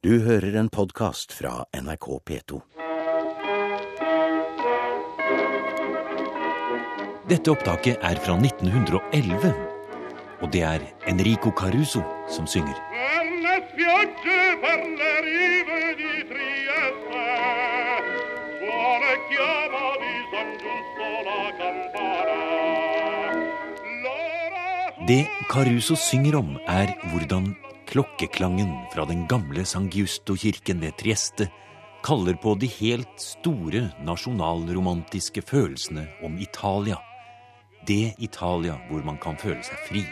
Du hører en podkast fra NRK P2. Dette opptaket er fra 1911, og det er Enrico Caruso som synger. Det Caruso synger om, er hvordan klokkeklangen fra den gamle San Giusto-kirken ved Trieste kaller på de helt store nasjonalromantiske følelsene om Italia. Det Italia hvor man kan føle seg fri.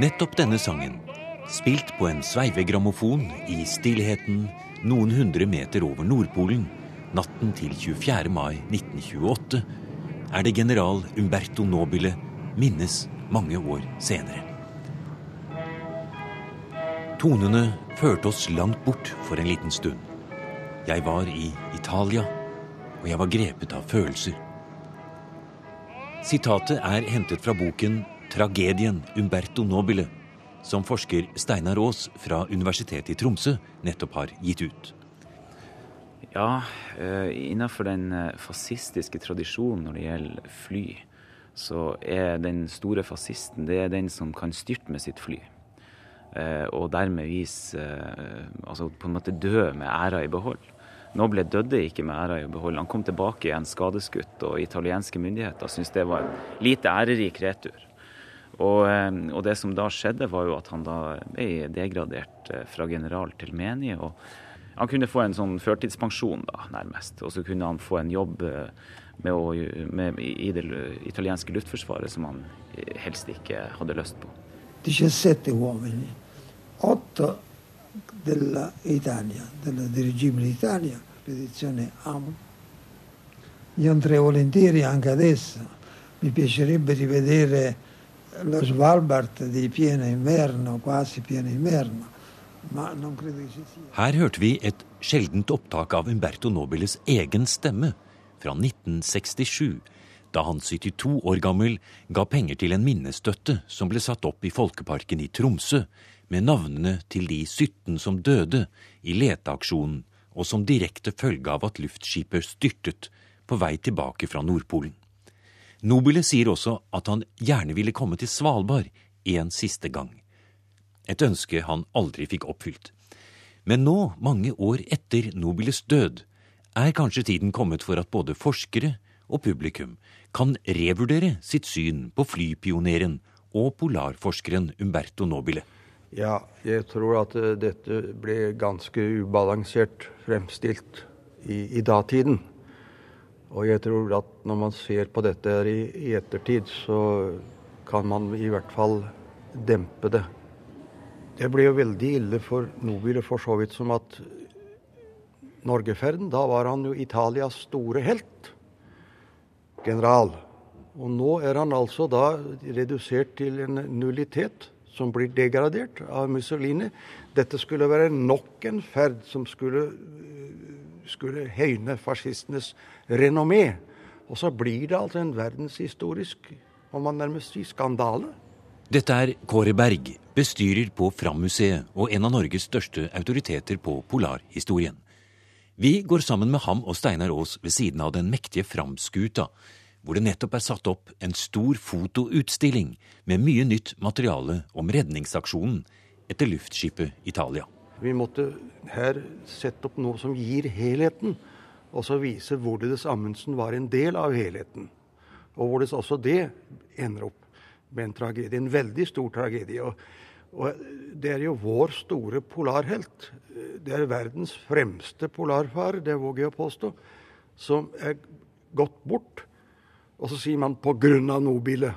Nettopp denne sangen, spilt på en sveivegrammofon i stillheten noen hundre meter over Nordpolen natten til 24. mai 1928, er det general Umberto Nobile minnes mange år senere. Tonene førte oss langt bort for en liten stund. Jeg var i Italia, og jeg var grepet av følelser. Sitatet er hentet fra boken 'Tragedien Umberto Nobile', som forsker Steinar Aas fra Universitetet i Tromsø nettopp har gitt ut. Ja, innenfor den fascistiske tradisjonen når det gjelder fly, så er den store fascisten det er den som kan styrte med sitt fly. Og dermed vise Altså på en måte dø med æra i behold. Noble døde ikke med æra i behold. Han kom tilbake igjen skadeskutt, og italienske myndigheter syntes det var en lite ærerik retur. Og, og, det som da skjedde, var jo at han da ble degradert fra general til menig. han kunne få en sånn førtidspensjon, da, nærmest. Og så kunne han få en jobb med å, med, i det italienske luftforsvaret som han helst ikke hadde lyst på. 17 uomini, 8 dell'Italia, del, del regime d'Italia, spedizione AMO. Io andrei volentieri anche adesso. Mi piacerebbe rivedere lo Svalbard di pieno inverno, quasi pieno inverno. Her hørte vi et sjeldent opptak av Umberto Nobiles egen stemme fra 1967, da han 72 år gammel ga penger til en minnestøtte som ble satt opp i Folkeparken i Tromsø, med navnene til de 17 som døde i leteaksjonen og som direkte følge av at luftskipet styrtet på vei tilbake fra Nordpolen. Nobile sier også at han gjerne ville komme til Svalbard en siste gang. Et ønske han aldri fikk oppfylt. Men nå, mange år etter Nobiles død, er kanskje tiden kommet for at både forskere og publikum kan revurdere sitt syn på flypioneren og polarforskeren Umberto Nobile. Ja, jeg tror at dette ble ganske ubalansert fremstilt i, i datiden. Og jeg tror at når man ser på dette i, i ettertid, så kan man i hvert fall dempe det. Det ble jo veldig ille for Nobile for så vidt som at Norgeferden, da var han jo Italias store helt. General. Og nå er han altså da redusert til en nullitet som blir degradert av Mussolini. Dette skulle være nok en ferd som skulle, skulle høyne fascistenes renommé. Og så blir det altså en verdenshistorisk, om man nærmest si, skandale. Dette er Kåre Berg, bestyrer på Fram-museet og en av Norges største autoriteter på polarhistorien. Vi går sammen med ham og Steinar Aas ved siden av den mektige Fram-skuta, hvor det nettopp er satt opp en stor fotoutstilling med mye nytt materiale om redningsaksjonen etter luftskipet Italia. Vi måtte her sette opp noe som gir helheten, og så vise hvorledes Amundsen var en del av helheten. Og hvorledes også det ender opp med en tragedie, en veldig stor tragedie. Og, og det er jo vår store polarhelt. Det er verdens fremste polarfar, det våger jeg å påstå, som er gått bort og så sier man av Nobile'.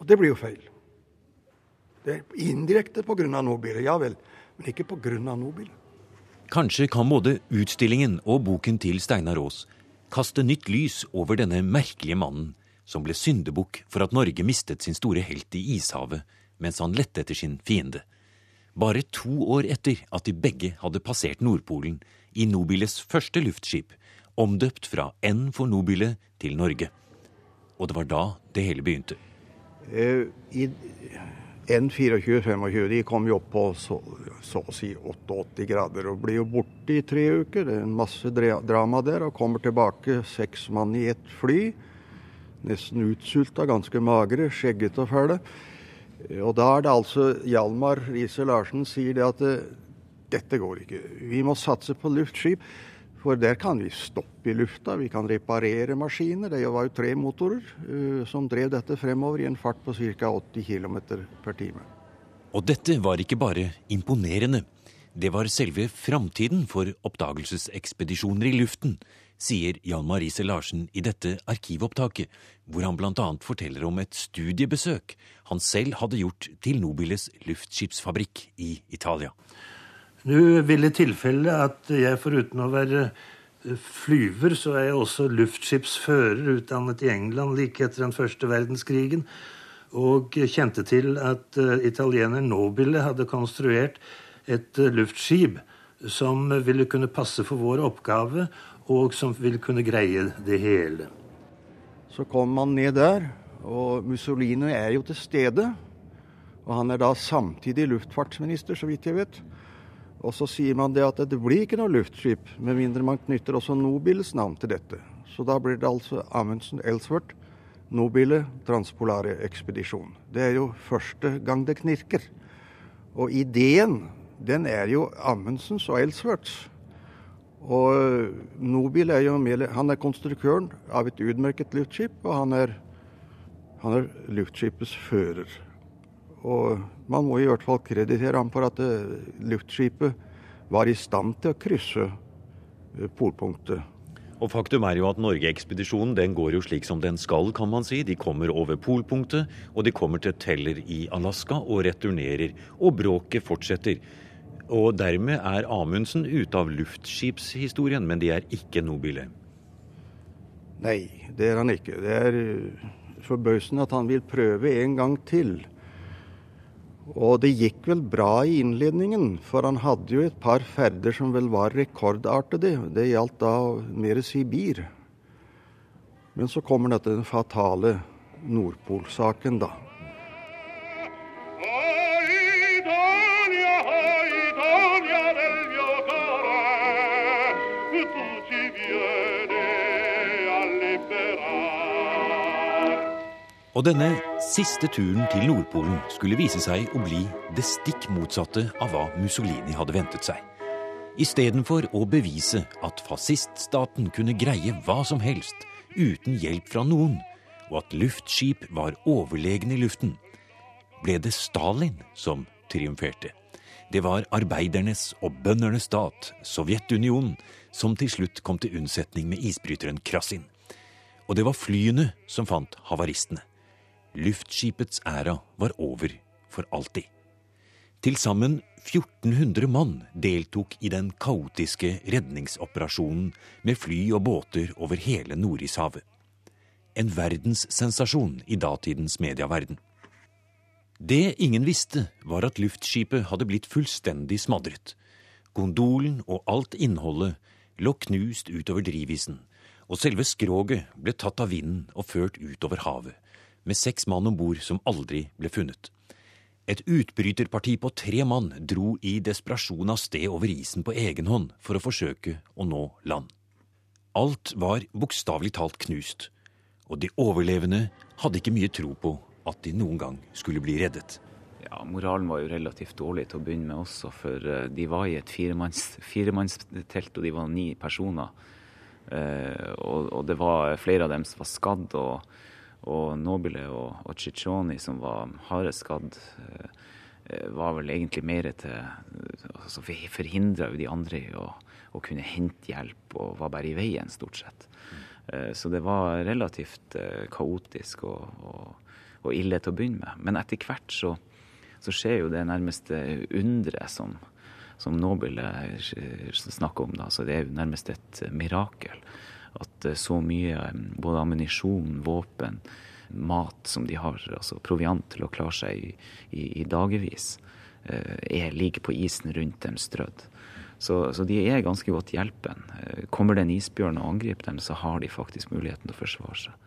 Og det blir jo feil. Det er indirekte av Nobile, ja vel, men ikke av Nobile. Kanskje kan både utstillingen og boken til Steinar Aas kaste nytt lys over denne merkelige mannen som ble syndebukk for at Norge mistet sin store helt i ishavet mens han lette etter sin fiende. Bare to år etter at de begge hadde passert Nordpolen i Nobiles første luftskip, omdøpt fra N for Nobile til Norge. Og det var da det hele begynte. I N24-25 de kom jo opp på så, så, å si 88 grader og blir jo borte i tre uker. Det er en masse drama der, og kommer tilbake seks mann i ett fly. Nesten utsulta, ganske magre, skjeggete og fæle. Og da er det altså Hjalmar Riise Larsen sier det at dette går ikke. Vi må satse på luftskip. For der kan vi stoppe i lufta, vi kan reparere maskiner. Det var jo tre motorer uh, som drev dette fremover i en fart på ca. 80 km per time. Og dette var ikke bare imponerende. Det var selve framtiden for oppdagelsesekspedisjoner i luften, sier Jan Marise Larsen i dette arkivopptaket, hvor han bl.a. forteller om et studiebesøk han selv hadde gjort til Nobiles luftskipsfabrikk i Italia. Nå ville tilfellet tilfelle at jeg foruten å være eh, flyver, så er jeg også luftskipsfører, utdannet i England like etter den første verdenskrigen. Og kjente til at uh, italiener Nobile hadde konstruert et uh, luftskip som ville kunne passe for vår oppgave, og som ville kunne greie det hele. Så kom man ned der, og Mussolini er jo til stede. Og han er da samtidig luftfartsminister, så vidt jeg vet. Og så sier man det at det blir ikke noe luftskip, med mindre man knytter også Nobils navn til dette. Så da blir det altså Amundsen Elsworth, Nobile Transpolare Ekspedisjon. Det er jo første gang det knirker. Og ideen, den er jo Amundsens og Elsworths. Og Nobil er jo han er konstruktøren av et utmerket luftskip, og han er, han er luftskipets fører. Og man må i hvert fall kreditere ham for at eh, luftskipet var i stand til å krysse eh, polpunktet. Og Faktum er jo at Norgeekspedisjonen den går jo slik som den skal, kan man si. De kommer over polpunktet, og de kommer til Teller i Alaska og returnerer. Og bråket fortsetter. Og dermed er Amundsen ute av luftskipshistorien, men de er ikke nobile. Nei, det er han ikke. Det er eh, forbausende at han vil prøve en gang til. Og det gikk vel bra i innledningen, for han hadde jo et par ferder som vel var rekordartede. Det gjaldt da mer Sibir. Men så kommer dette den fatale Nordpolsaken, da. Og denne siste turen til Nordpolen skulle vise seg å bli det stikk motsatte av hva Mussolini hadde ventet seg. Istedenfor å bevise at fasciststaten kunne greie hva som helst uten hjelp fra noen, og at luftskip var overlegne i luften, ble det Stalin som triumferte. Det var arbeidernes og bøndernes stat, Sovjetunionen, som til slutt kom til unnsetning med isbryteren Krasin. Og det var flyene som fant havaristene. Luftskipets æra var over for alltid. Til sammen 1400 mann deltok i den kaotiske redningsoperasjonen med fly og båter over hele Nordishavet. En verdenssensasjon i datidens medieverden. Det ingen visste, var at luftskipet hadde blitt fullstendig smadret. Gondolen og alt innholdet lå knust utover drivisen, og selve skroget ble tatt av vinden og ført utover havet med seks mann om bord som aldri ble funnet. Et utbryterparti på tre mann dro i desperasjon av sted over isen på egen hånd for å forsøke å nå land. Alt var bokstavelig talt knust, og de overlevende hadde ikke mye tro på at de noen gang skulle bli reddet. Ja, Moralen var jo relativt dårlig til å begynne med også, for eh, de var i et firemannstelt, og de var ni personer. Eh, og, og, det var flere av dem som var skadd. og og Nobile og, og Chichoni, som var hardest skadd, eh, var vel egentlig mer til altså Forhindra de andre i å, å, kunne hente hjelp, og var bare i veien, stort sett. Mm. Så det var relativt eh, kaotisk og, og, og, ille til å begynne med. Men etter hvert så, så skjer jo det nærmeste underet som, som Nobile snakker om. Da. Så det er jo nærmest et mirakel at så mye både ammunisjon, våpen, mat som de har, altså proviant til å klare seg i, i, i dagevis, eh, er, ligger på isen rundt dem strødd. Så, så, de er ganske godt hjelpen. Eh, kommer det en isbjørn og angriper dem, så har de faktisk muligheten til å forsvare seg.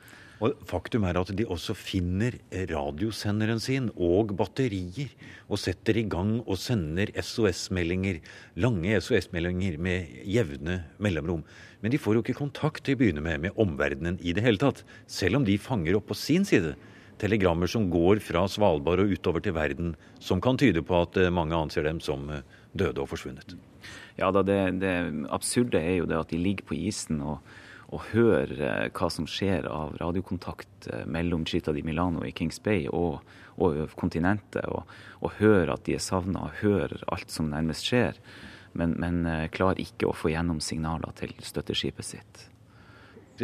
Og Faktum er at de også finner radiosenderen sin og batterier, og setter i gang og sender SOS-meldinger, lange SOS-meldinger med jevne mellomrom. Men de får jo ikke kontakt til å begynne med med omverdenen i det hele tatt, selv om de fanger opp på sin side telegrammer som går fra Svalbard og utover til verden, som kan tyde på at eh, mange anser dem som eh, døde og forsvunnet. Ja, da, det, det absurde er jo det at de ligger på isen og og høre eh, hva som skjer av radiokontakt eh, mellom Chita di Milano i Kings Bay og, og kontinentet. Og, og høre at de er savna, og høre alt som nærmest skjer. Men, men eh, klarer ikke å få gjennom signaler til støtteskipet sitt.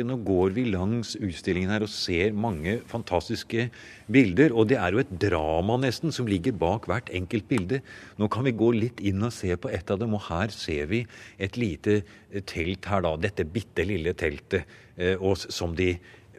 Nå går vi langs utstillingen her og ser mange fantastiske bilder. Og det er jo et drama nesten som ligger bak hvert enkelt bilde. Nå kan vi gå litt inn og se på et av dem, og her ser vi et lite telt her, da. Dette bitte lille teltet eh, som de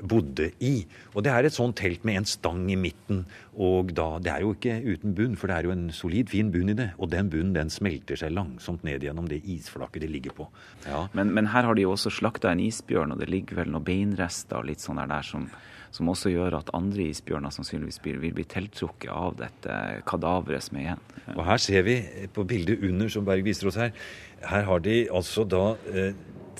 bodde i. Og det er et sånt telt med en stang i midten. Og da, det er jo ikke uten bunn, for det er jo en solid, fin bunn i det. Og den bunnen den smelter seg langsomt ned gjennom det isflaket det ligger på. Ja. Men, men, her har de jo også slakta en isbjørn, og det ligger vel noen beinrester og litt sånn der, der som, som, også gjør at andre isbjørner sannsynligvis vil bli tiltrukket av dette kadaveret som er igjen. Og her ser vi på bildet under, som Berg viser oss her, her har de altså da eh,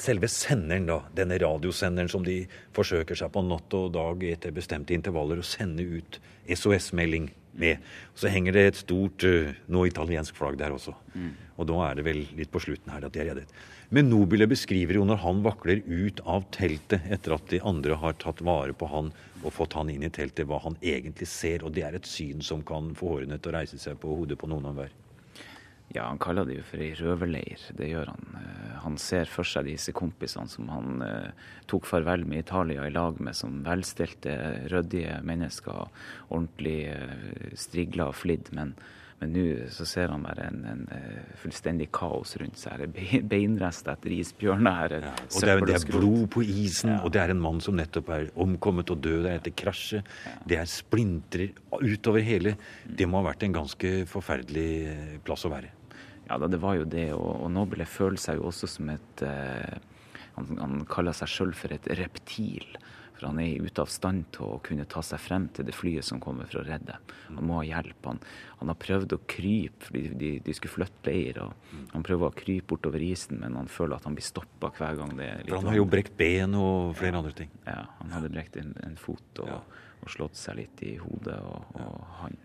selve senderen, da, denne radiosenderen som de forsøker seg på natt og dag etter bestemte intervaller å sende ut SOS-melding med. Så henger det et stort uh, nå italiensk flagg der også. Mm. Og da er det vel litt på slutten her at de er reddet. Men Nobile beskriver jo når han vakler ut av teltet etter at de andre har tatt vare på han og fått han inn i teltet, hva han egentlig ser. Og det er et syn som kan få hårene til å reise seg på hodet på noen av hver. Ja, han kaller det jo for ei røverleir. Det gjør han. Eh, han ser for seg disse kompisene som han eh, tok farvel med Italia i lag med, som velstelte, ryddige mennesker. Ordentlig eh, strigla og flidd. Men nå så ser han bare en, en, fullstendig kaos rundt seg. Det er beinrest etter isbjørner. Ja, og det er, det er, blod på isen, ja. og det er en mann som nettopp er omkommet og død etter krasjet. Ja. Det er splintrer utover hele. Det må ha vært en ganske forferdelig plass å være. Ja da, det var jo det. Og, og Nobile føler seg jo også som et eh, han, han, kaller seg sjøl for et reptil. For han er ute av stand til å kunne ta seg frem til det flyet som kommer for å redde. Han må ha hjelp. Han, han har prøvd å krype, fordi de, de, skulle flytte leir. og Han prøver å krype bortover isen, men han føler at han blir stoppa hver gang det er litt For han har jo brekt ben og flere ja. andre ting. Ja, han hadde brekt en, en fot og, ja. og, slått seg litt i hodet og, og han.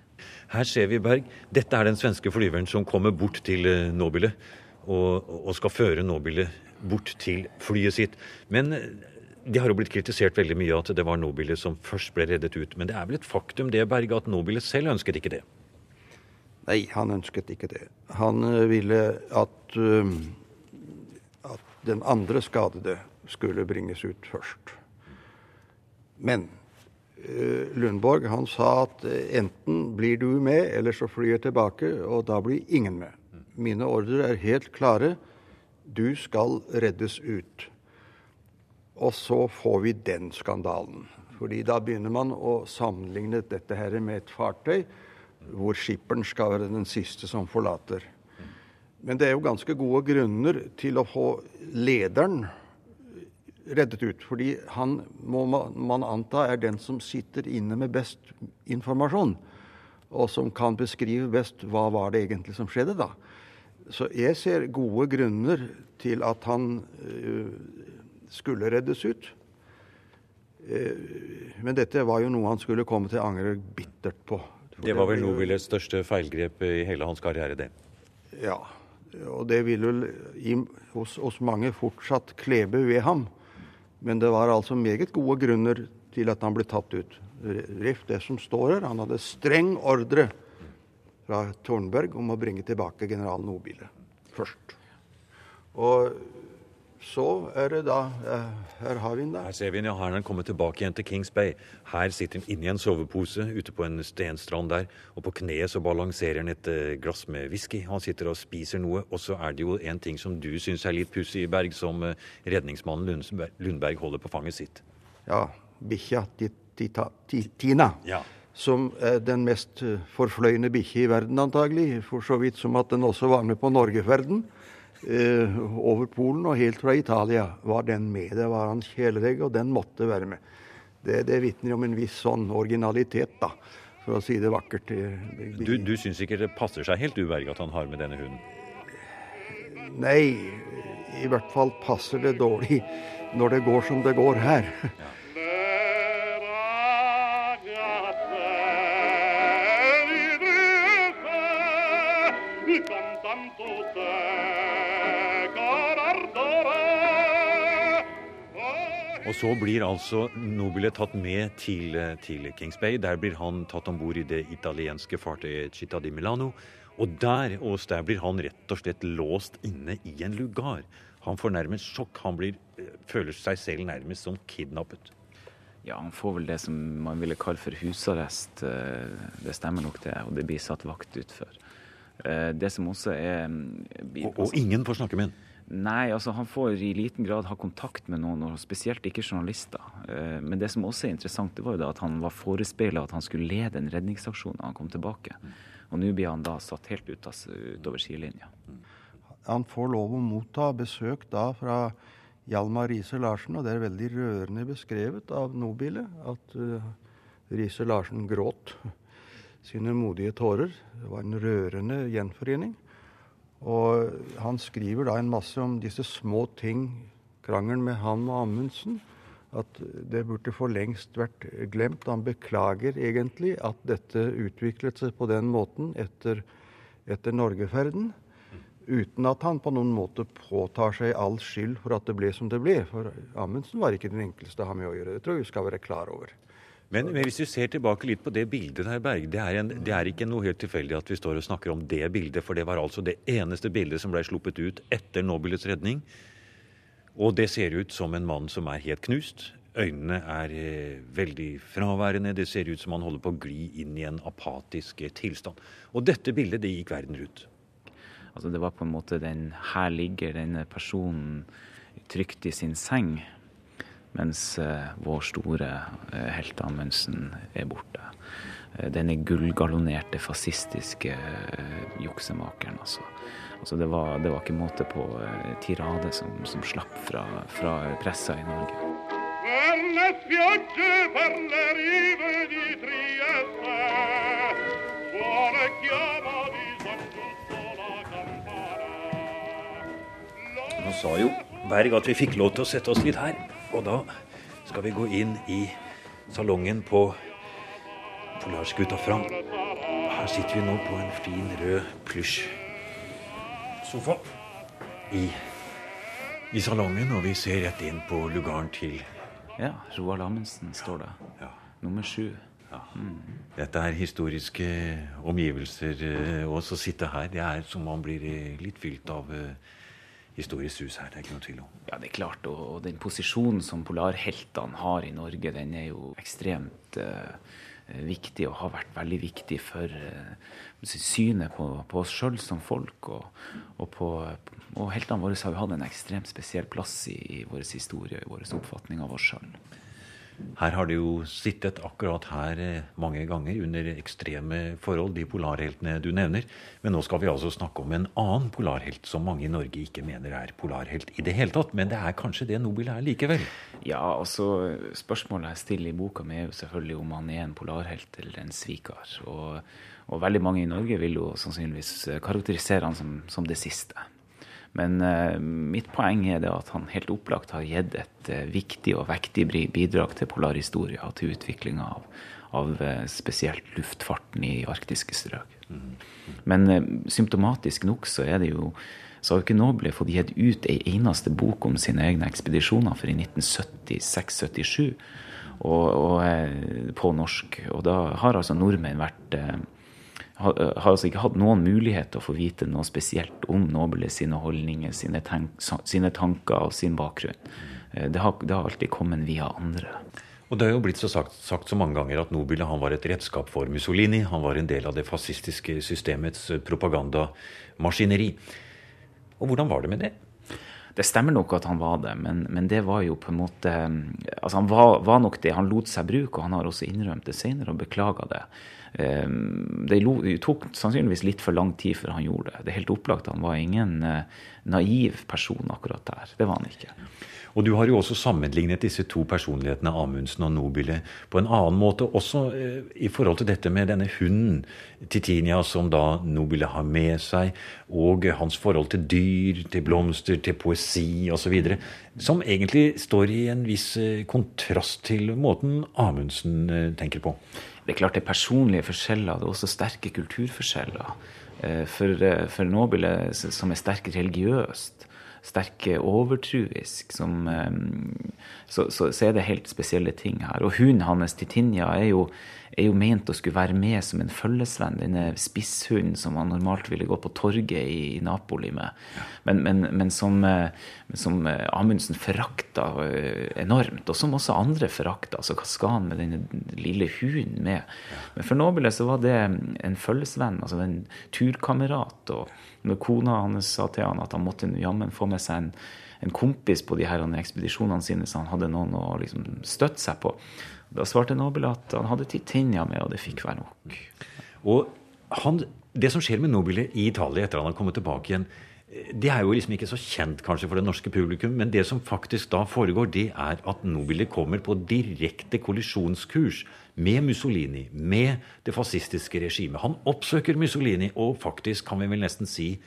Her ser vi Berg. Dette er den svenske flyveren som kommer bort til eh, Nobile og, og skal føre Nobile bort til flyet sitt. Men eh, de har jo blitt kritisert veldig mye at det var Nobile som først ble reddet ut. Men det er vel et faktum det, Berg, at Nobile selv ønsket ikke det? Nei, han ønsket ikke det. Han eh, ville at, at den andre skadede skulle bringes ut først. Men Lundborg han sa at eh, enten blir du med, eller så flyr jeg tilbake, og da blir ingen med. Mine ordre er helt klare. Du skal reddes ut. Og så får vi den skandalen. Fordi da begynner man å sammenligne dette her med et fartøy hvor skipperen skal være den siste som forlater. Men det er jo ganske gode grunner til å få lederen reddet ut. Fordi han må man anta er den som sitter inne med best informasjon. Og som kan beskrive best hva var det egentlig som skjedde da. Så jeg ser gode grunner til at han uh, skulle reddes ut. Uh, men dette var jo noe han skulle komme til å angre bittert på. Det var vel Nobiles største feilgrep i hele hans karriere, det. Ja. Og det vil vel hos, hos mange fortsatt klebe ved ham. Men det var altså meget gode grunner til at han ble tatt ut. Riff, det som står her, han hadde streng ordre fra Tornberg om å bringe tilbake general Nobile først. Og så er det da eh, Her har vi den der. Her ser vi den. Ja, her er han kommet tilbake igjen til Kings Bay. Her sitter han inni en sovepose ute på en stenstrand der. Og på kneet så balanserer han et uh, glass med whisky. Han sitter og spiser noe. Og så er det jo en ting som du syns er litt pussig, Berg, som uh, redningsmannen Lundberg holder på fanget sitt. Ja. Bikkja Tina. Ja. Som er den mest forfløyende bikkje i verden, antagelig. For så vidt som at den også var med på norgeferden. Eh, over Polen og helt fra Italia var den med. Det var hans kjæledegg, og den måtte være med. det, det vitner om en viss sånn originalitet, da, for å si det vakkert. Du, du syns ikke det passer seg helt, du at han har med denne hunden? Nei, i hvert fall passer det dårlig når det går som det går her. Ja. Og så blir altså Nobile tatt med til, til Kings Bay. Der blir han tatt om bord i det italienske fartøyet Città di Milano. Og der, og der blir han rett og slett låst inne i en lugar. Han får nærmest sjokk. Han blir, eh, føler seg selv nærmest som kidnappet. Ja, han får vel det som man ville kalle for husarrest. Eh, det stemmer nok det, og det blir satt vakt utfor. Eh, det som også er Og, og ingen får snakke med ham? Nei, altså han får i liten grad ha kontakt med noen, og spesielt ikke journalister. Eh, men det som også er interessant, det var jo da at han var forespeila at han skulle lede en redningsaksjon da han kom tilbake. Og nå blir han da satt helt ut av, utover sidelinja. Han får lov å motta besøk da fra Hjalmar Riise-Larsen, og det er veldig rørende beskrevet av Nobile at uh, Riise-Larsen gråt sine modige tårer. Det var en rørende gjenforening. Og han skriver da en masse om disse små ting, krangelen med han og Amundsen. At det burde for lengst vært glemt. Han beklager egentlig at dette utviklet seg på den måten etter, etter Norgeferden. Uten at han på noen måte påtar seg all skyld for at det ble som det ble. For Amundsen var ikke den enkleste å ha med å gjøre. Det tror jeg vi skal være klar over. Men, men, hvis vi ser tilbake litt på det bildet der, Berg, det er, en, det er, ikke noe helt tilfeldig at vi står og snakker om det bildet, for det var altså det eneste bildet som ble sluppet ut etter Nobelets redning. Og det ser ut som en mann som er helt knust. Øynene er eh, veldig fraværende. Det ser ut som han holder på å gli inn i en apatisk eh, tilstand. Og dette bildet det gikk verden rundt. Altså det var på en måte den Her ligger denne personen trygt i sin seng mens eh, vår store eh, helt Amundsen er borte. Eh, denne gullgalonerte, fascistiske juksemakeren, altså. altså det, var, det, var, ikke måte på tirade som, som slapp fra, fra pressa i Norge. Nå sa jo Berg at vi fikk lov til å sette oss litt her. Og da skal vi gå inn i salongen på Polarskuta Fram. Her sitter vi nå på en fin, rød plysjsofa i, i, salongen, og vi ser rett inn på lugaren til Ja, Roald Amundsen står det. Ja. Nummer sju. Ja. Mm. Dette er historiske omgivelser. også og så sitte her, det er som man blir eh, litt fylt av uh, historisk hus her. Det er ikke noe tvil om. Ja, det er klart. Og, og den posisjonen som polarheltene har i Norge, den er jo ekstremt uh, viktig og har vært veldig viktig for uh, synet på, på oss sjøl som folk. Og, og, på, og heltene våre har jo hatt en ekstremt spesiell plass i, i vår historie, i vår oppfatning av oss sjøl. Her har de jo sittet akkurat her eh, mange ganger under ekstreme forhold, de polarheltene du nevner. Men nå skal vi altså snakke om en annen polarhelt som mange i Norge ikke mener er polarhelt i det hele tatt. Men det er kanskje det Nobel er likevel? Ja, altså spørsmålet jeg stiller i boka mi er jo selvfølgelig om han er en polarhelt eller en svikar. Og, og veldig mange i Norge vil jo sannsynligvis karakterisere han som, som det siste. Men uh, mitt poeng er det at han helt opplagt har gitt et uh, viktig og vektig bidrag til polarhistoria og til utviklinga av, av uh, spesielt luftfarten i arktiske strøk. Men symptomatisk nok så er det jo så har jo ikke Noble fått gitt ut ei eneste bok om sine egne ekspedisjoner for i 1976-77 på norsk. Og da har altså nordmenn vært har, har altså ikke hatt noen mulighet til å få vite noe spesielt om Nobile sine holdninger, sine, tenk, sine tanker og sin bakgrunn. Eh, det har, det har, alltid kommet via andre. Og Det har jo blitt så sagt, sagt så mange ganger at Nobile han var et redskap for Mussolini. Han var en del av det fascistiske systemets propagandamaskineri. Og hvordan var det med det? Det stemmer nok at han var det, men, men det var jo på en måte Altså, han var, var, nok det. Han lot seg bruke, og han har også innrømt det senere og beklaga det. det tok sannsynligvis litt for lang tid før han gjorde det. Det er helt opplagt. Han var ingen naiv person akkurat der. Det var han ikke. Og du har jo også sammenlignet disse to personlighetene, Amundsen og Nobile, på en annen måte. Også eh, i forhold til dette med denne hunden, Titinia, som da Nobile har med seg, og hans forhold til dyr, til blomster, til poesi osv. Som egentlig står i en viss eh, kontrast til måten Amundsen eh, tenker på. Det er klart det er personlige forskjeller. Det er også sterke kulturforskjeller. For, for Nobile, som er sterkt religiøst, sterk overtruisk. Som, eh, så, så, så, er det helt spesielle ting her. Og hunden hans, Titinja, er jo, er jo ment å skulle være med som en følgesvenn. Denne spisshunden som man normalt ville gå på torget i, Napoli med. Men, men, men som, eh, som, eh, Amundsen forakta enormt, og som også andre forakta. Altså, hva skal han med denne lille hunden med? Men for Nobile så var det en følgesvenn, altså en turkamerat. og når kona hans sa til han at han måtte jammen få med seg en, en kompis på de her ekspedisjonene sine, så han hadde noen å liksom støtte seg på. Da svarte Nobel at han hadde Titinia med, og det fikk være nok. Og han, Det som skjer med Nobile i Italia etter han har kommet tilbake igjen, det er jo liksom ikke så kjent kanskje for det norske publikum, men det som faktisk da foregår, det er at Nobile kommer på direkte kollisjonskurs med Mussolini, med det fascistiske regimet. Han oppsøker Mussolini og faktisk, kan vi vel nesten si,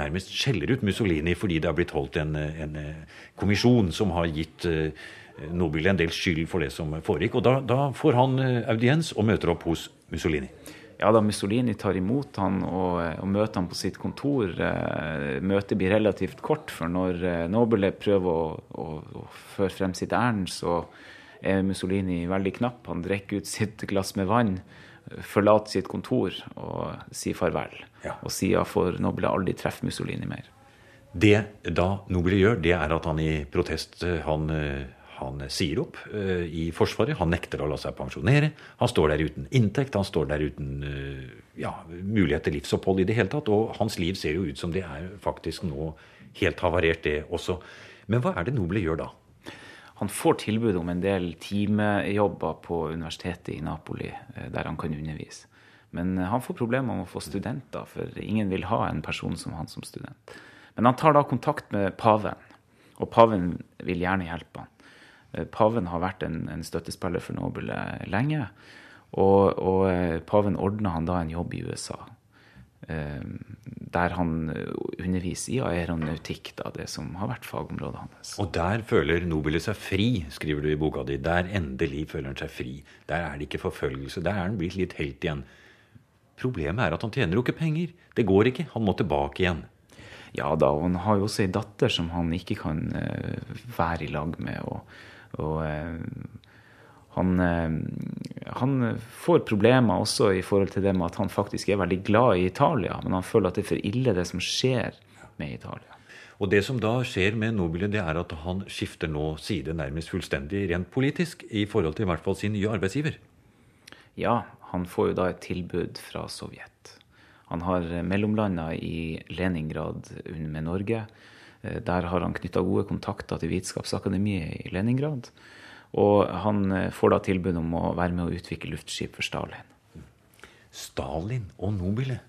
nærmest skjeller ut Mussolini fordi det har blitt holdt en, en eh, kommisjon som har gitt uh, Nobile en del skyld for det som foregikk. Og da, da får han uh, audiens og møter opp hos Mussolini ja, da Mussolini tar imot han og, og møter han på sitt kontor, eh, møtet blir relativt kort. For når eh, Nobile prøver å, å, å, føre frem sitt ærend, så er Mussolini veldig knapp. Han drikker ut sitt glass med vann, forlater sitt kontor og sier farvel. Ja. Og siden får Nobile aldri treffe Mussolini mer. Det da Nobile gjør, det er at han i protest han han sier opp uh, i Forsvaret. Han nekter å la seg pensjonere. Han står der uten inntekt. Han står der uten uh, ja, mulighet til livsopphold i det hele tatt. Og hans liv ser jo ut som det er faktisk nå helt havarert, det også. Men hva er det Nobile gjør da? Han får tilbud om en del timejobber på universitetet i Napoli, uh, der han kan undervise. Men han får problemer med å få studenter, for ingen vil ha en person som han som student. Men han tar da kontakt med paven, og paven vil gjerne hjelpe han. Eh, paven har vært en, en støttespiller for Nobel lenge. Og, og eh, paven ordna han da en jobb i USA. Eh, der han underviser i aeronautikk, da, det som har vært fagområdet hans. Og der føler Nobile seg fri, skriver du i boka di. Der endelig føler han seg fri. Der er det ikke forfølgelse. Der er han blitt litt helt igjen. Problemet er at han tjener jo ikke penger. Det går ikke. Han må tilbake igjen. Ja da, og han har jo også ei datter som han ikke kan være i lag med. og og eh, han, eh, han, får problemer også i forhold til det med at han faktisk er veldig glad i Italia, men han føler at det er for ille, det som skjer med Italia. Og det som da skjer med Nobile, det er at han skifter nå side nærmest fullstendig rent politisk i forhold til i hvert fall sin nye arbeidsgiver. Ja, han får jo da et tilbud fra Sovjet. Han har mellomlanda i Leningrad med Norge. Eh, der har han knytta gode kontakter til Vitenskapsakademiet i Leningrad. Og han eh, får da tilbud om å være med å utvikle luftskip for Stalin. Stalin og Nobile.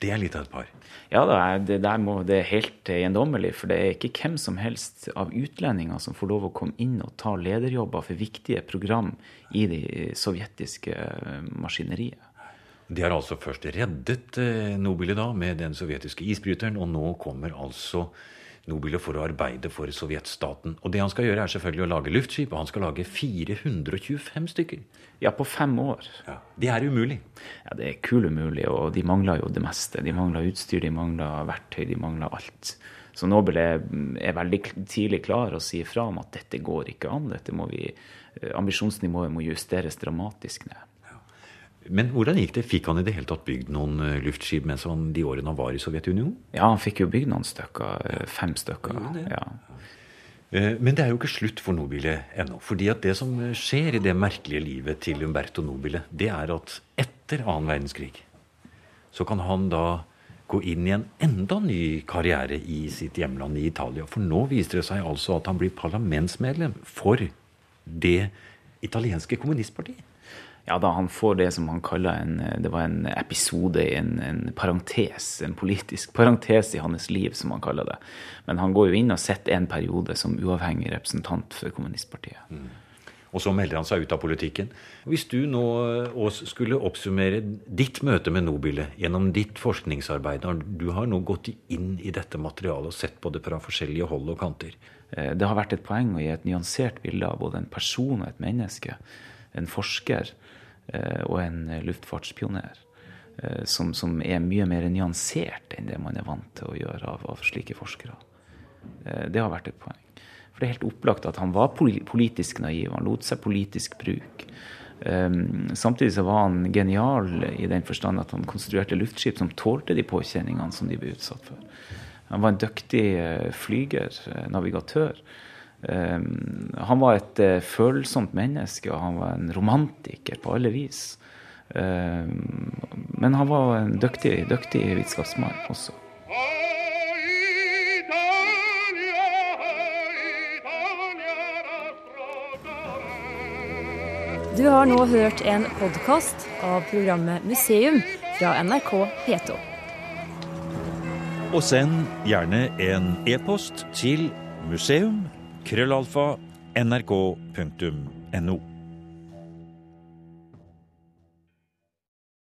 Det er litt av et par. Ja, det, der må, det er helt eiendommelig. For det er ikke hvem som helst av utlendinger som får lov å komme inn og ta lederjobber for viktige program i det sovjetiske eh, maskineriet. De har altså først reddet Nobile da med den sovjetiske isbryteren, og nå kommer altså Nobile for å arbeide for sovjetstaten. Og det han skal gjøre, er selvfølgelig å lage luftskip, og han skal lage 425 stykker. Ja, på fem år. Ja, Det er umulig. Ja, det er kul umulig, og de mangler jo det meste. De mangler utstyr, de mangler verktøy, de mangler alt. Så Nobel er, er veldig tidlig klar og sier fra om at dette går ikke an. Må vi, eh, ambisjonsnivået må justeres dramatisk ned. Men hvordan gikk det? Fikk han i det hele tatt bygd noen eh, luftskip mens han de årene han var i Sovjetunionen? Ja, han fikk jo bygd noen stykker. Eh, fem stykker. Ja. ja. men det er jo ikke slutt for Nobile ennå. fordi at det som skjer i det merkelige livet til Umberto Nobile, det er at etter annen verdenskrig så kan han da gå inn i en enda ny karriere i sitt hjemland i Italia. For nå viser det seg altså at han blir parlamentsmedlem for det italienske kommunistpartiet. Ja da, han får det som han kaller en Det var en episode, en, en parentes, en politisk parentes i hans liv, som han kaller det. Men han går jo inn og sitter en periode som uavhengig representant for kommunistpartiet. Mm. Og så melder han seg ut av politikken. Hvis du nå Ås, skulle oppsummere ditt møte med Nobilet gjennom ditt forskningsarbeid Du har nå gått inn i dette materialet og sett på det fra forskjellige hold og kanter. Eh, det har vært et poeng å gi et nyansert bilde av både en person og et menneske. En forsker eh, og en luftfartspioner. Eh, som, som er mye mer nyansert enn det man er vant til å gjøre av, av slike forskere. Det har vært et poeng. For det er helt opplagt at han var politisk naiv. Han lot seg politisk bruke. Um, samtidig så var han genial i den forstand at han konstruerte luftskip som tålte de påkjenningene som de ble utsatt for. Han var en dyktig flyger, navigatør. Um, han var et uh, følsomt menneske, og han var en romantiker på alle vis. Um, men han var en dyktig, dyktig vitenskapsmann også. Du har nå hørt en podkast av programmet Museum fra NRK P2. Og send gjerne en e-post til museum krøllalfa nrk.no.